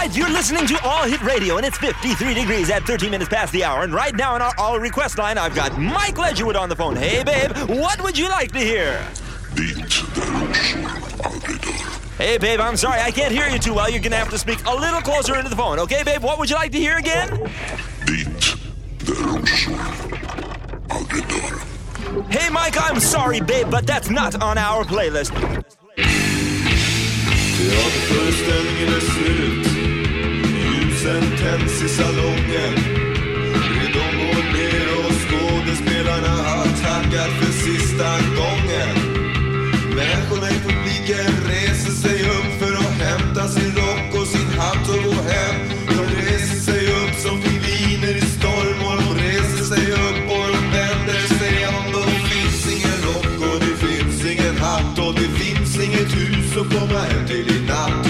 right, you're listening to All Hit Radio, and it's 53 degrees at 13 minutes past the hour. And right now on our All Request line, I've got Mike Ledgerwood on the phone. Hey, babe, what would you like to hear? Dit där rosor aldrig dör. Hey, babe, I'm sorry, I can't hear you too well. You're gonna have to speak a little closer into the phone. Okay, babe, what would you like to hear again? Dit där rosor aldrig dör. Hey, Mike, I'm sorry, babe, but that's not on our playlist. Ljusen tänds i salongen. Ridån går ner och skådespelarna har tackat för sista gången. Människorna i publiken reser sig upp för att hämta sin rock och sin hatt och gå hem. De reser sig upp som pingviner i storm och de reser sig upp och de vänder sig om. Det finns ingen rock och det finns ingen hatt och det finns inget hus att komma hem till i natt.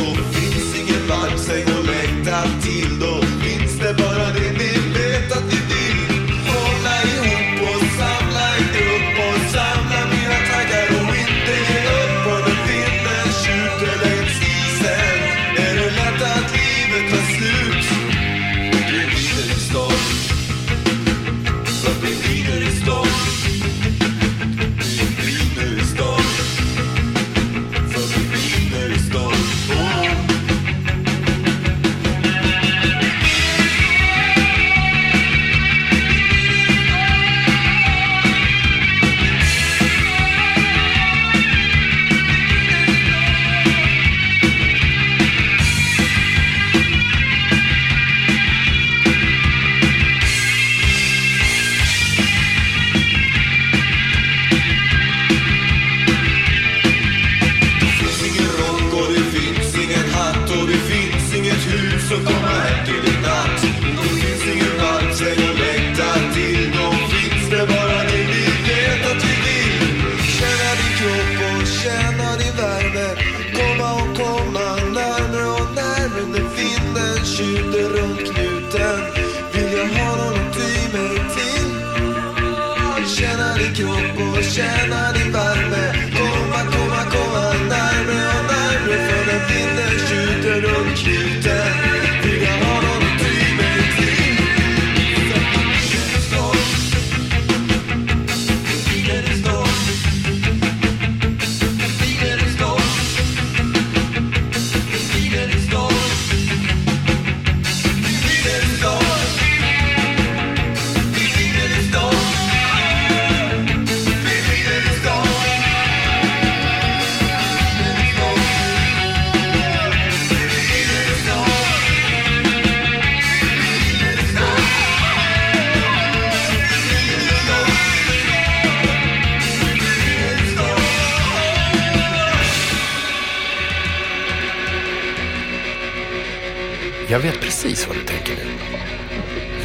Jag vet precis vad du tänker nu.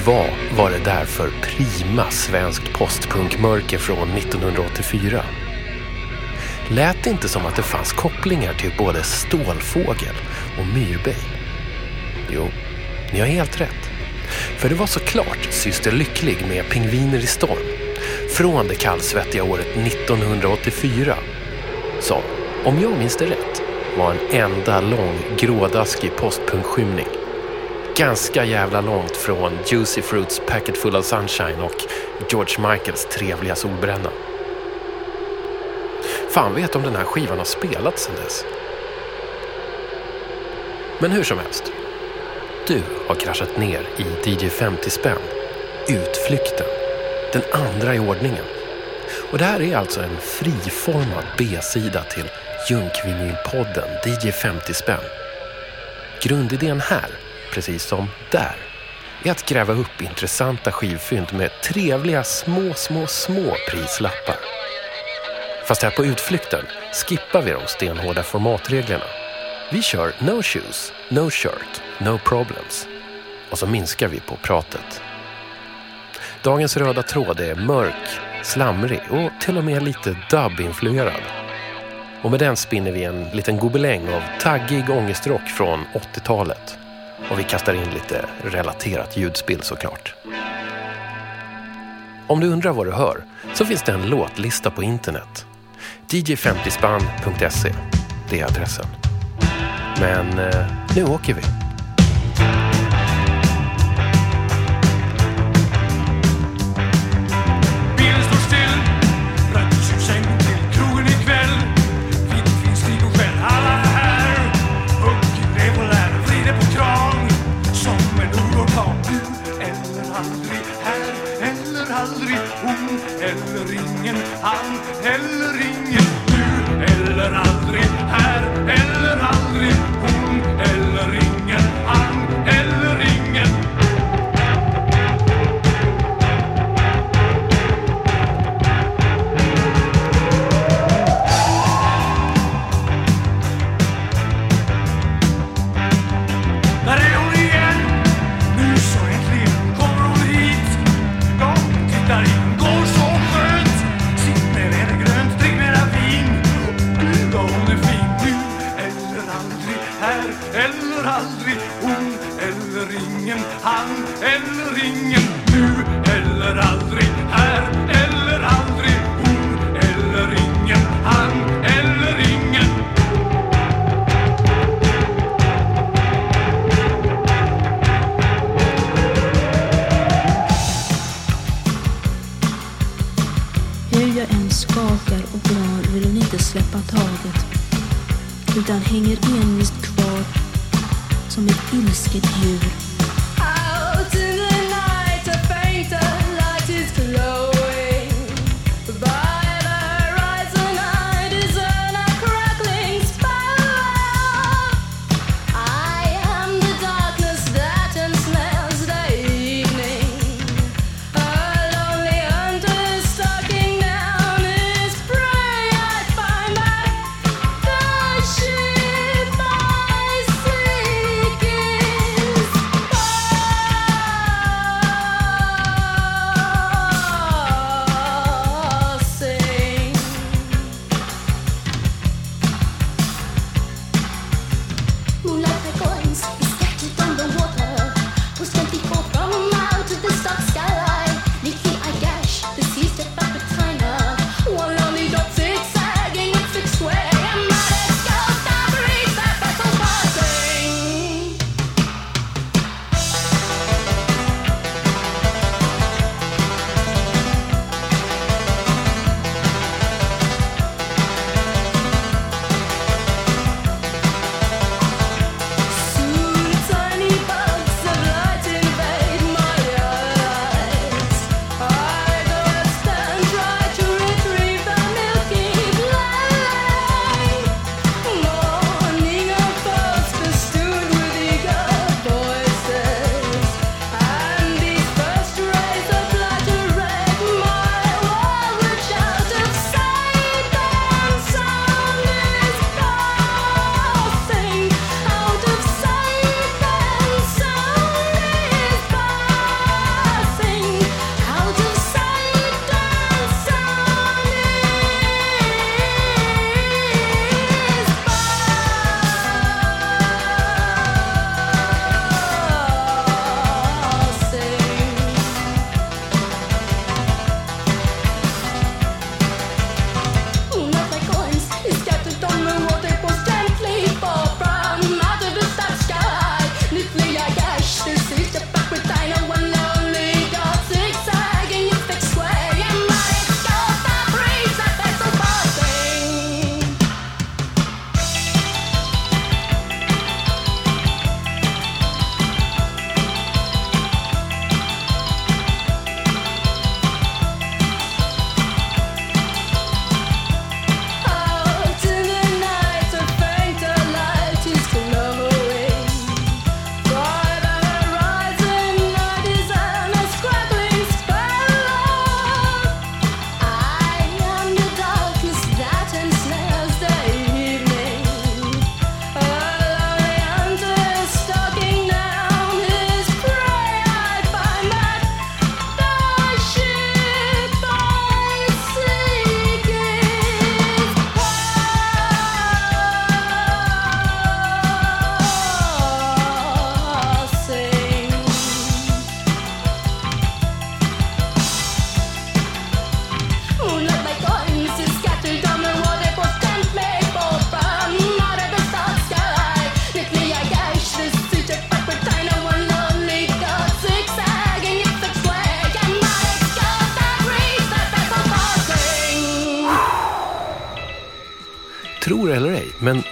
Vad var det där för prima svenskt postpunkmörker från 1984? Lät det inte som att det fanns kopplingar till både Stålfågel och Myrberg? Jo, ni har helt rätt. För det var såklart Syster Lycklig med Pingviner i storm från det kallsvettiga året 1984 som, om jag minns det rätt, var en enda lång grådaskig postpunkskymning. Ganska jävla långt från Juicy Fruits Packet Full of Sunshine och George Michaels trevliga solbränna. Fan vet om den här skivan har spelats sedan dess. Men hur som helst. Du har kraschat ner i DJ 50 spänn. Utflykten. Den andra i ordningen. Och det här är alltså en friformad B-sida till Junkvinylpodden DJ 50 spänn. Grundidén här, precis som där, är att gräva upp intressanta skivfynd med trevliga små, små, små prislappar. Fast här på utflykten skippar vi de stenhårda formatreglerna. Vi kör no shoes, no shirt, no problems. Och så minskar vi på pratet. Dagens röda tråd är mörk, slamrig och till och med lite dubb-influerad. Och med den spinner vi en liten gobeläng av taggig ångestrock från 80-talet. Och vi kastar in lite relaterat ljudspill såklart. Om du undrar vad du hör så finns det en låtlista på internet. dj50spann.se Det är adressen. Men eh, nu åker vi. sidan hänger envist kvar som ett ilsket djur.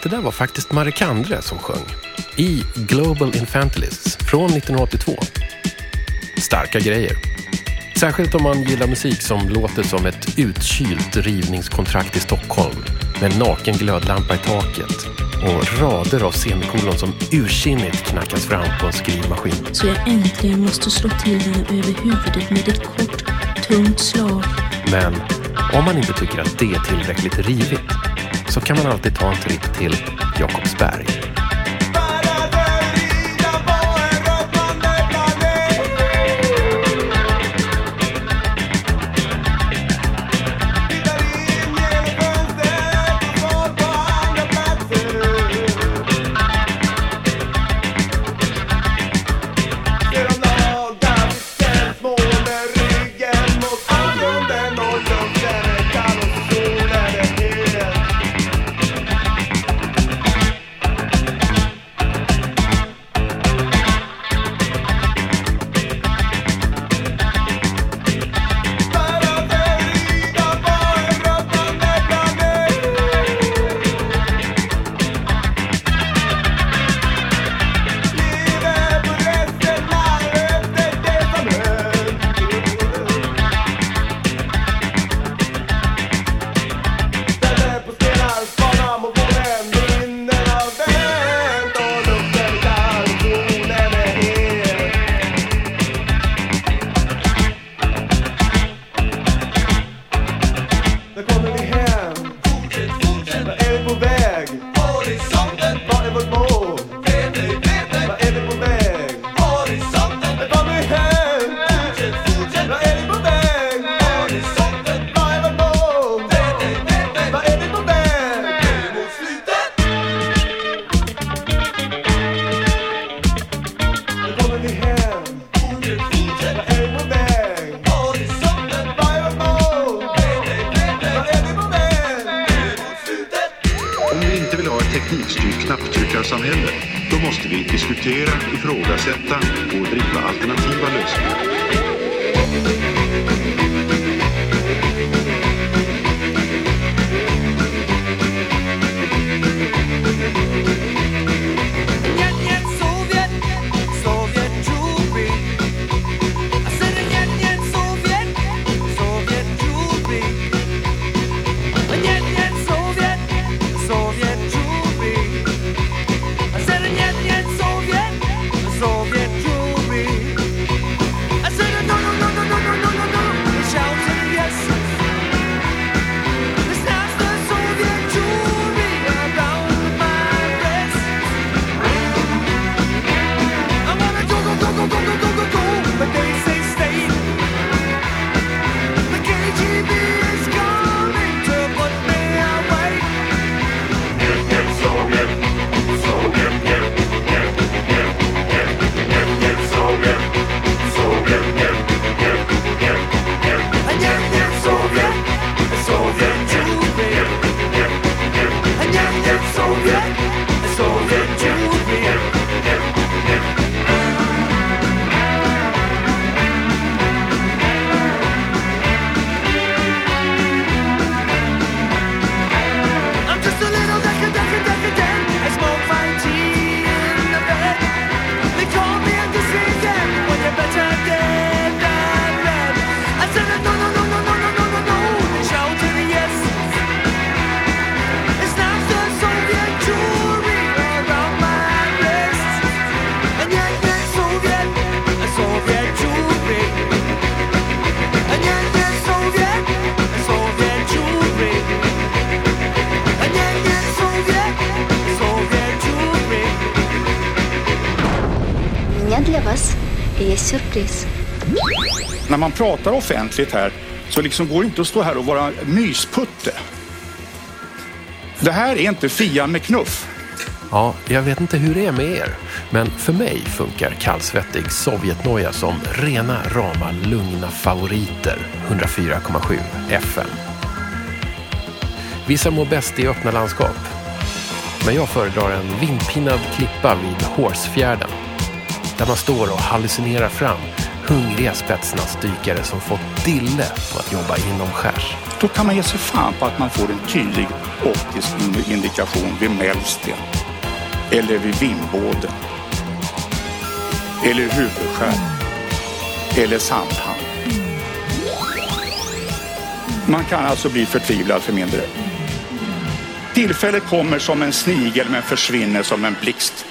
det där var faktiskt Marikandre som sjöng i Global Infantilists från 1982. Starka grejer. Särskilt om man gillar musik som låter som ett utkylt rivningskontrakt i Stockholm med naken glödlampa i taket och rader av semikolon som ursinnigt knackas fram på en skrivmaskin. Så jag äntligen måste slå till henne över huvudet med ett kort, tungt slag. Men om man inte tycker att det är tillräckligt rivigt så kan man alltid ta en tripp till Jakobsberg. vi inte vill ha ett teknikstyrt knapptryckarsamhälle, då måste vi diskutera, ifrågasätta och driva alternativa lösningar. pris. När man pratar offentligt här så liksom går det inte att stå här och vara mysputte. Det här är inte Fia med knuff. Ja, jag vet inte hur det är med er, men för mig funkar kallsvettig Sovjetnoja som rena rama lugna favoriter 104,7 FM. Vissa mår bäst i öppna landskap, men jag föredrar en vindpinad klippa vid Hårsfjärden där man står och hallucinerar fram hungriga spetsnazdykare som fått dille på att jobba inomskärs. Då kan man ge sig fan på att man får en tydlig optisk indikation vid Mellsten. Eller vid vindbåden. Eller Huvudskär. Eller Sandhamn. Man kan alltså bli förtvivlad för mindre. Tillfället kommer som en snigel men försvinner som en blixt.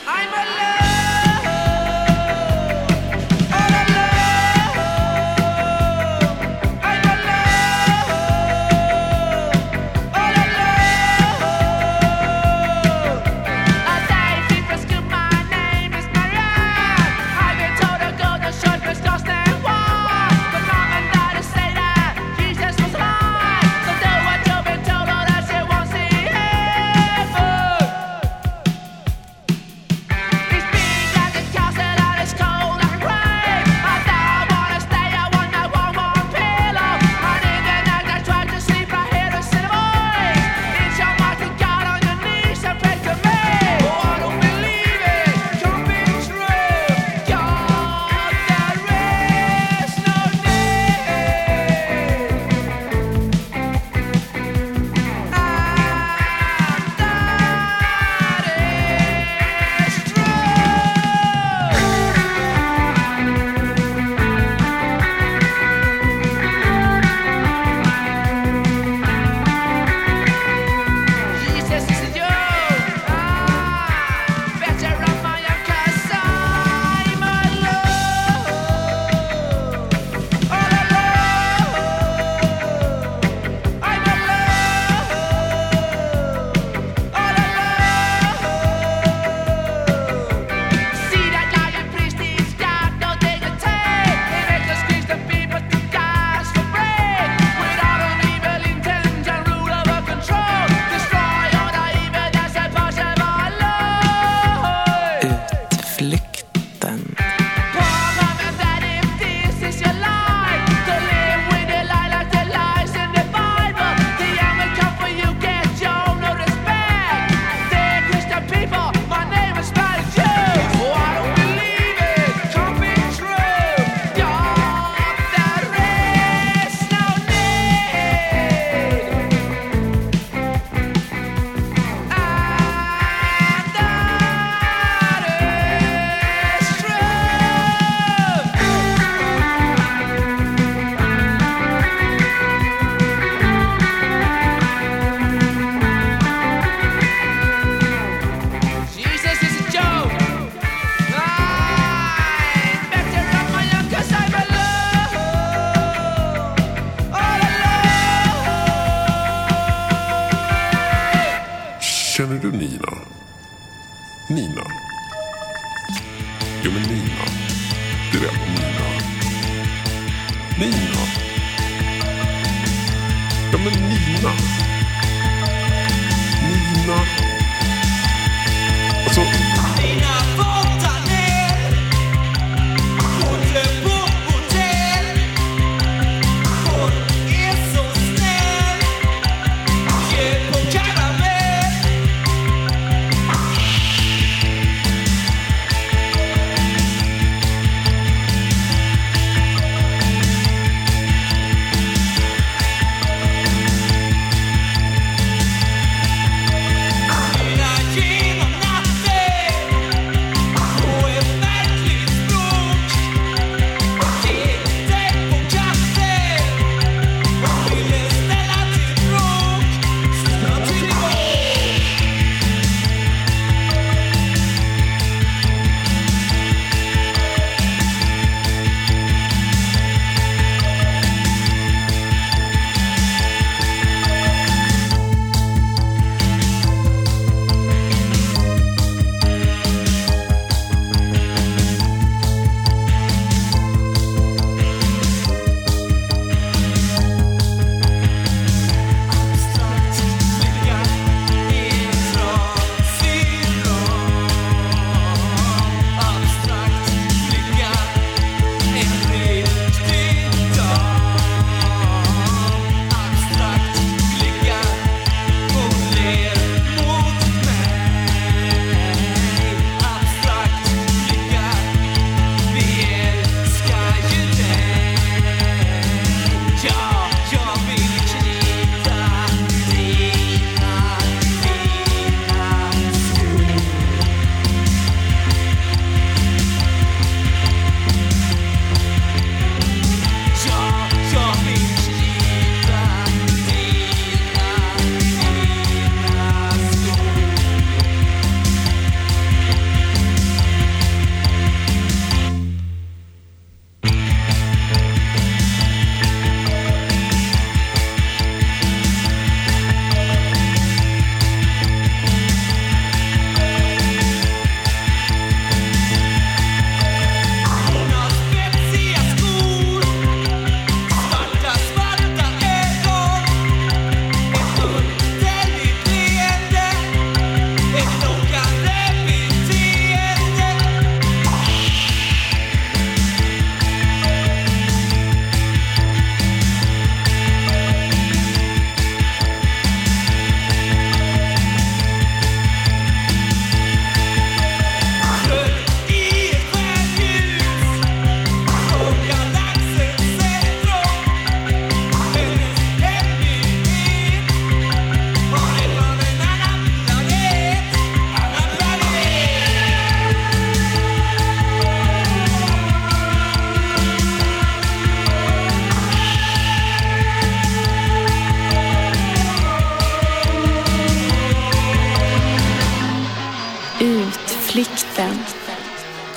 Utflykten.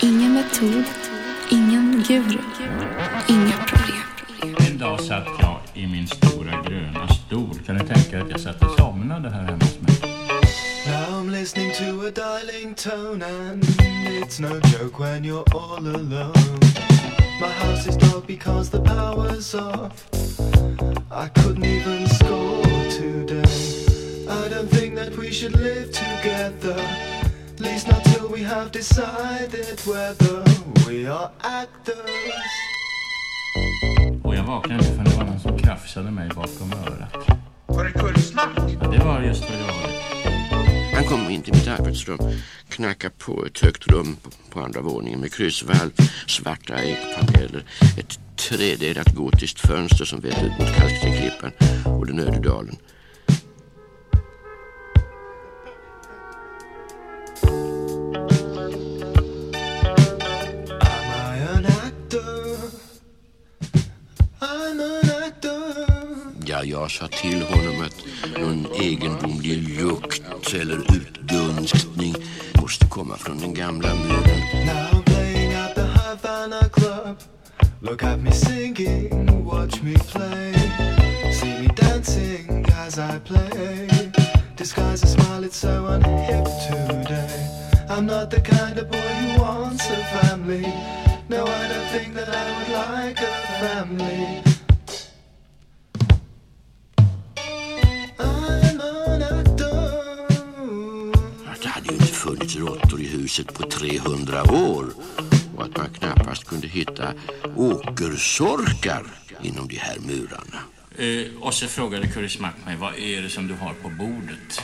Ingen metod, ingen guru, inga problem. En dag satt jag i min stora gröna stol. Kan ni tänka att jag satt och somnade här hemma hos mig? Now I'm listening to a dialing tone and it's no joke when you're all alone. My house is dark because the power's off. I couldn't even score today. I don't think that we should live together. At least not till we have decided whether we are actors. Och jag vaknade för det var någon som krafsade mig bakom örat. Var det kullsnack? Ja, det var just vad det var. Han kom in till mitt arbetsrum, knackade på ett högt rum på, på andra våningen med kryssvalv, svarta ekpaneler, ett tredelat gotiskt fönster som vette ut mot Kalkstenklippan och den öde dalen. Sa till honom att någon egendomlig lukt eller utdunstning måste komma från den gamla muren. Now I'm playing at the Havana Club. Look at me singing, watch me play. See me dancing as I play. Disguise a smile, it's so unhip today. I'm not the kind of boy who wants a family. No, I don't think that I would like a family. Råttor i huset på 300 år och att man knappast kunde hitta åkersorkar inom de här murarna. Eh, och så frågade Curry Smack mig, vad är det som du har på bordet?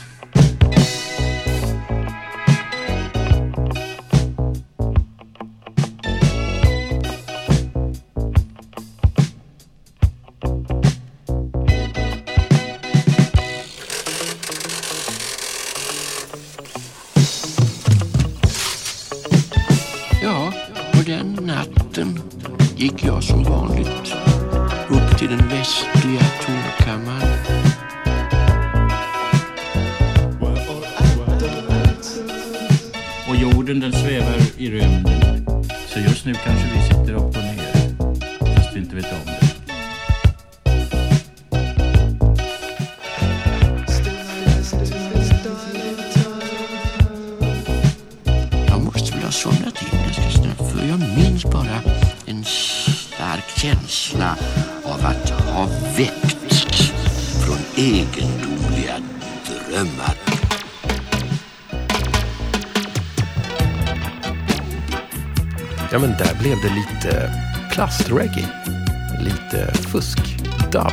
Dub.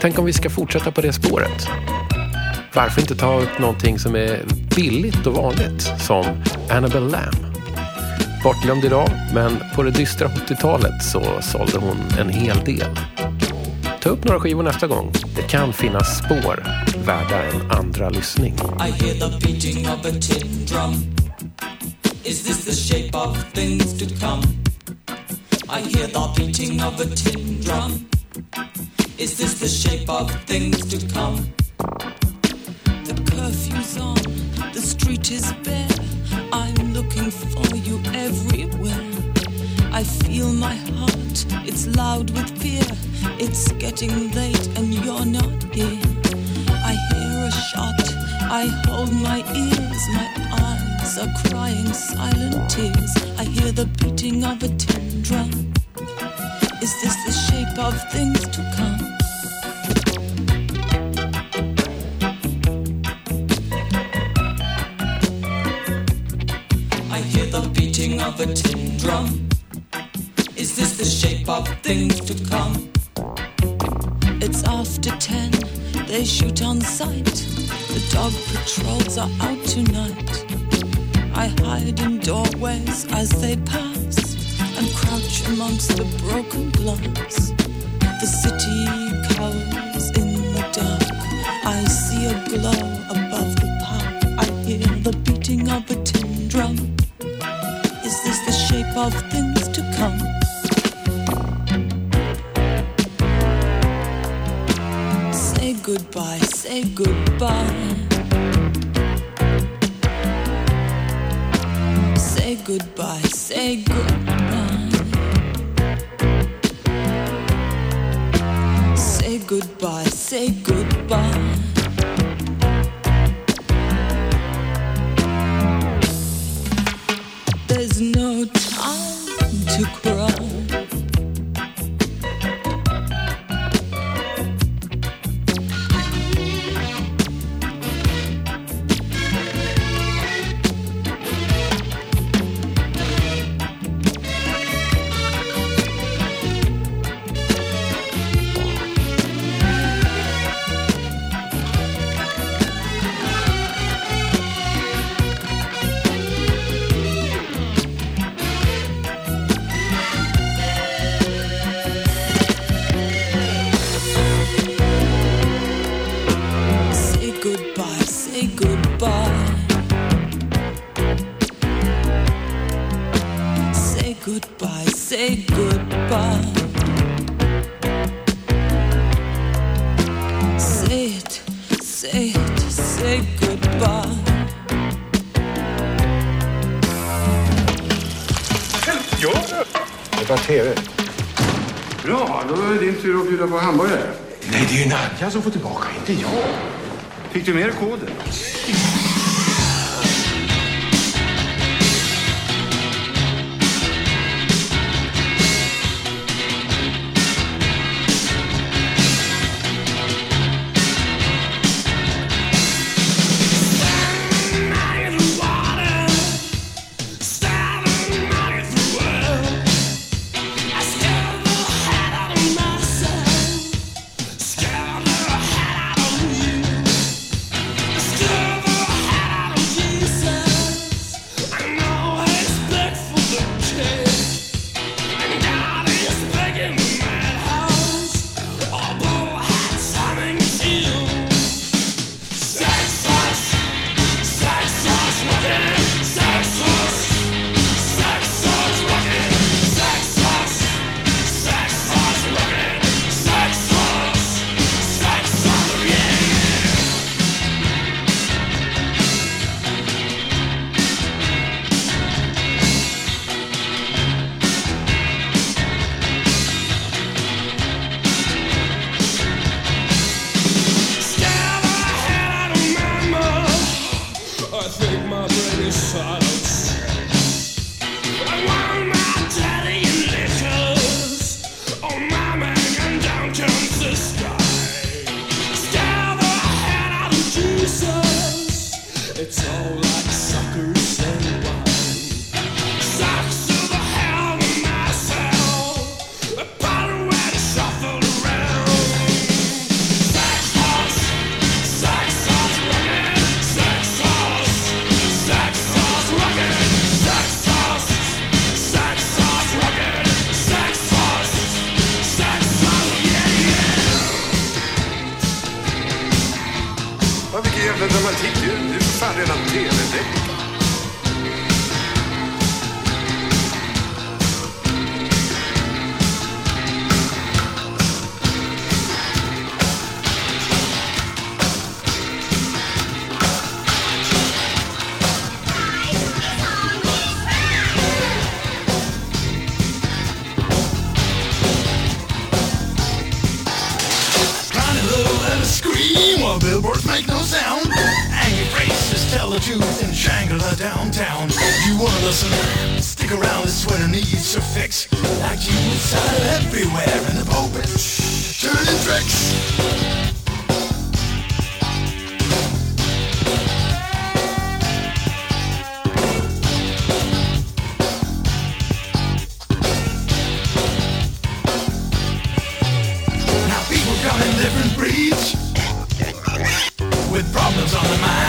Tänk om vi ska fortsätta på det spåret. Varför inte ta upp någonting som är billigt och vanligt, som Annabelle Lamb. Bortglömd idag, men på det dystra 80-talet så sålde hon en hel del. Ta upp några skivor nästa gång. Det kan finnas spår värda en andra lyssning. I hear the beating of a tin drum. Is this the shape of things to come? I hear the beating of a tin drum. Is this the shape of things to come? The curfew's on, the street is bare. I'm looking for you everywhere. I feel my heart, it's loud with fear. It's getting late and you're not here. I hear a shot, I hold my ears, my eyes are crying silent tears. I hear the beating of a tin drum. Is this the shape of things to come? I hear the beating of a tin drum. Is this the shape of things to come? It's after ten, they shoot on sight. The dog patrols are out tonight. I hide in doorways as they pass and crouch amongst the broken glass. The city cowers in the dark. I see a glow above the park. I hear the beating of a tin drum. Is this the shape of things to come? Say goodbye, say goodbye. Say goodbye, say goodbye. Goodbye, say det var TV. Bra, då är det din tur att bjuda på hamburgare. Nej, det är ju Nadja som får tillbaka, inte jag. Fick du med koden?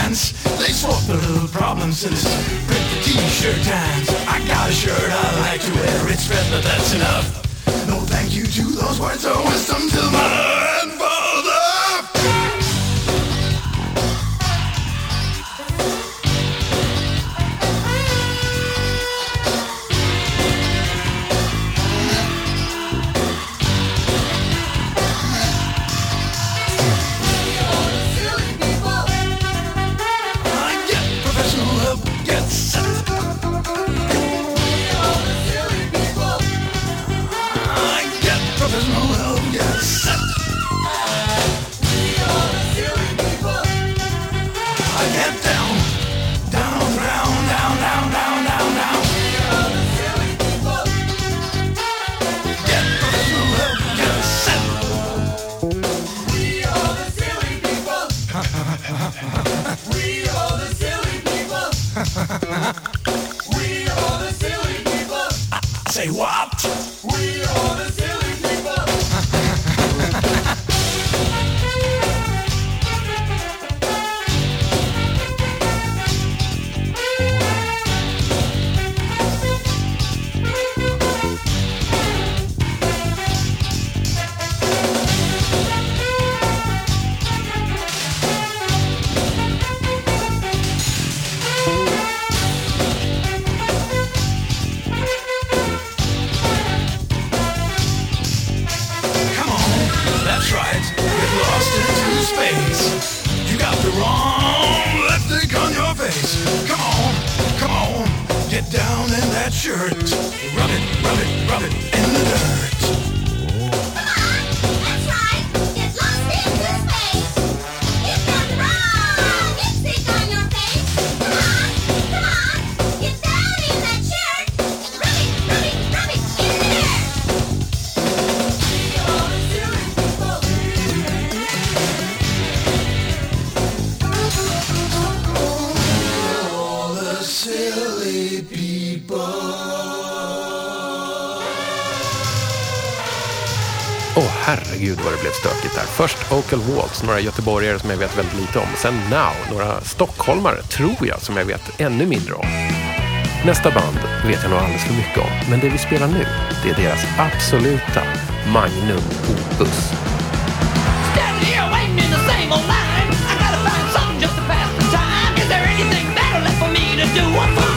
hands. They swap their little problems in this pretty the t-shirt times. I got a shirt I like to wear, it's red, but that's enough. No thank you to those words of wisdom till my... Michael Waltz, några göteborgare som jag vet väldigt lite om. Sen Now, några stockholmare, tror jag, som jag vet ännu mindre om. Nästa band vet jag nog alldeles för mycket om, men det vi spelar nu, det är deras absoluta magnum opus. do one for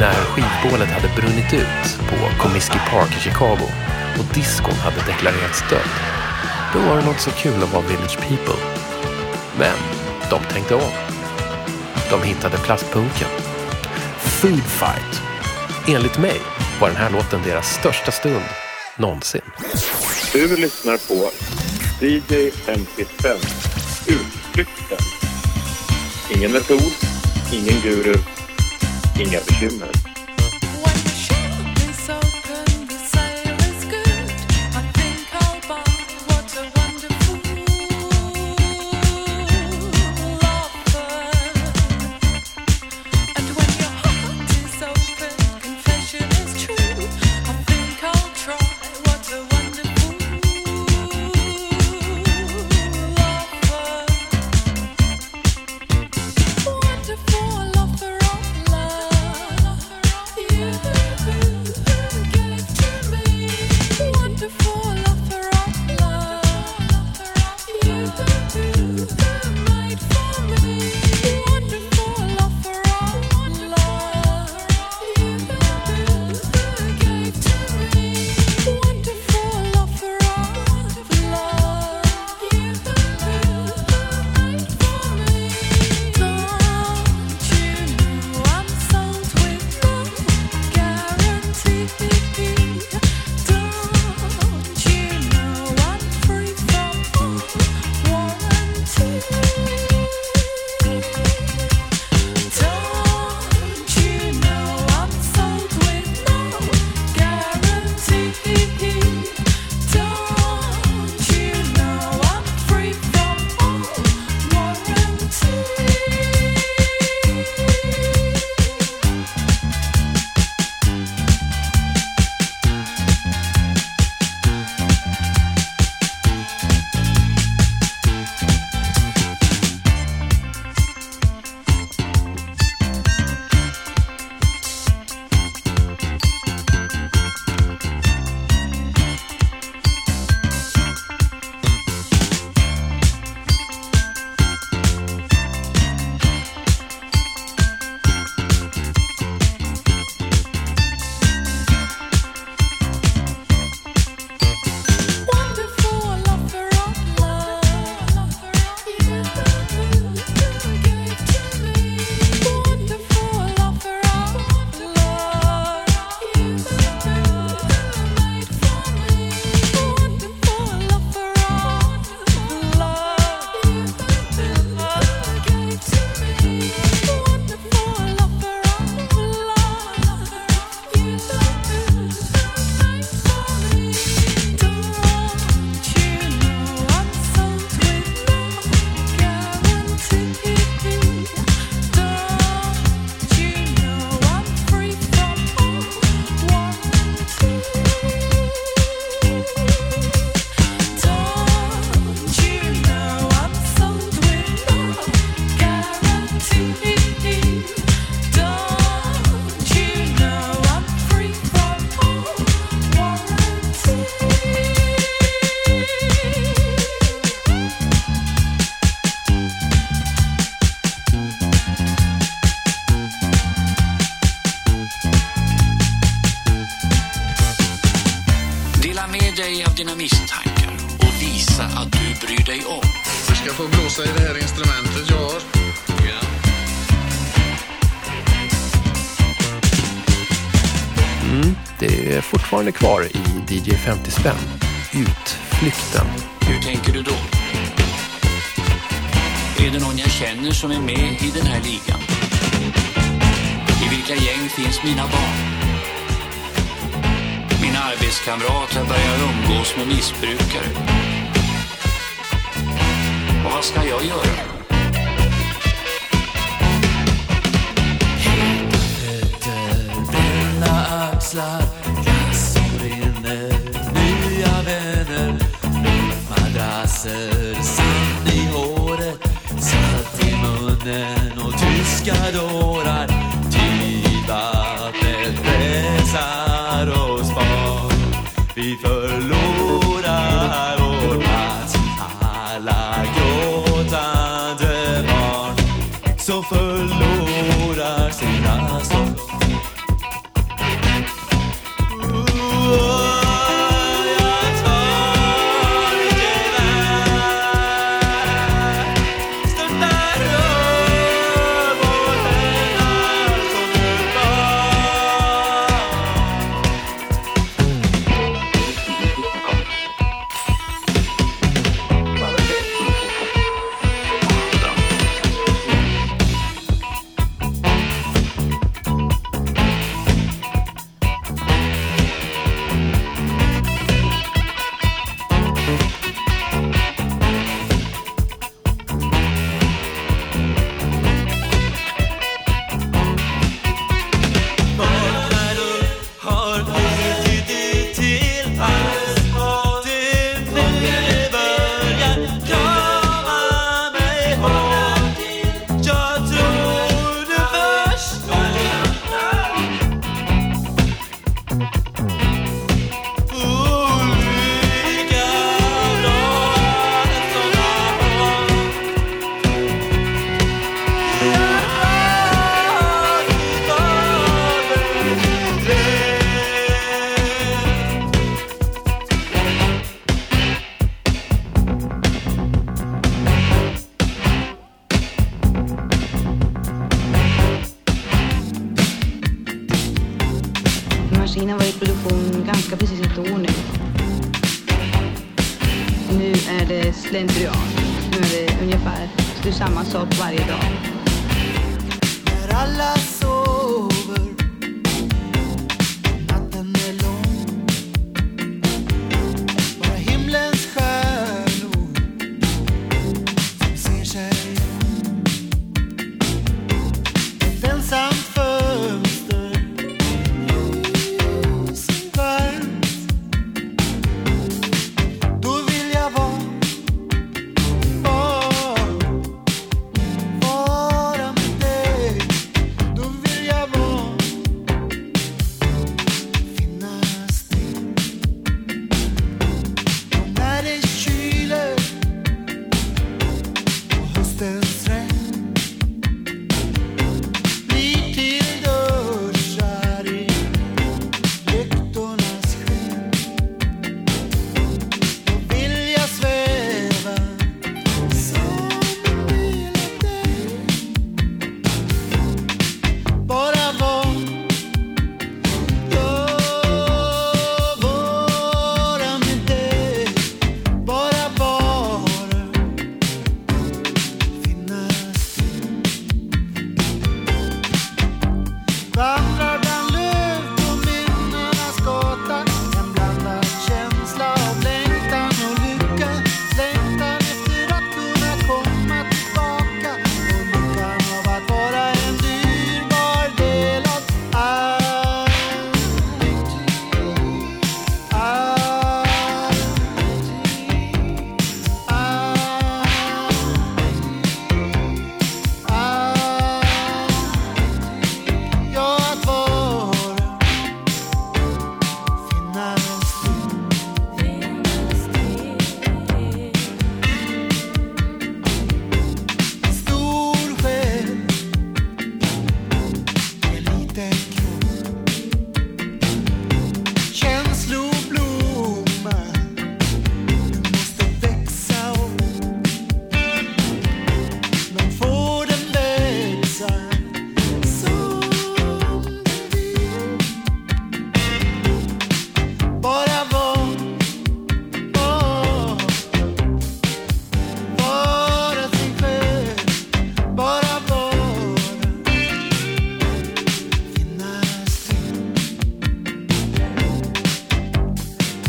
När skivbålet hade brunnit ut på Comiskey Park i Chicago och diskon hade deklarerats död, då var det något så kul att vara Village People. Men de tänkte om. De hittade plastpunken. Food Fight. Enligt mig var den här låten deras största stund någonsin. Du lyssnar på DJ 55 Utflykten. Ingen metod, ingen guru, inga bekymmer. DJ 50 spänn. Utflykten. Hur tänker du då? Är det någon jag känner som är med i den här ligan? I vilka gäng finns mina barn? Mina arbetskamrater börjar umgås med missbrukare. Och vad ska jag göra? axlar, glass som sand i håret, salt i munnen och tyska dårar. Typ Tidvattnet pressar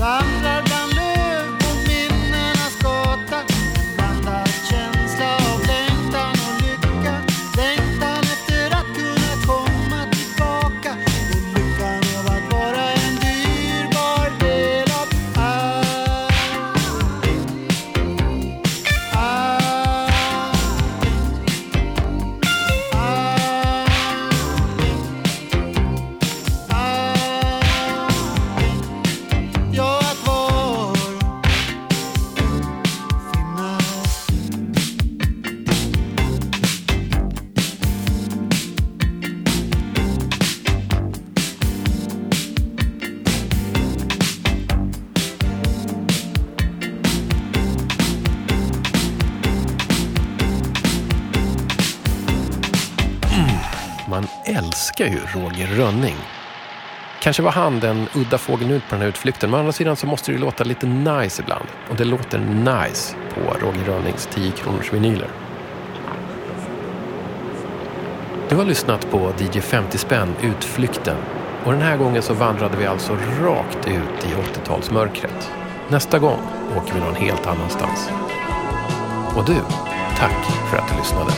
สาม älskar ju Roger Rönning. Kanske var han den udda fågeln ut på den här utflykten, men å andra sidan så måste det ju låta lite nice ibland. Och det låter nice på Roger Rönnings 10 kronors vinyler. Du har lyssnat på DJ 50 spänn, Utflykten. Och den här gången så vandrade vi alltså rakt ut i 80-talsmörkret. Nästa gång åker vi någon helt annanstans. Och du, tack för att du lyssnade.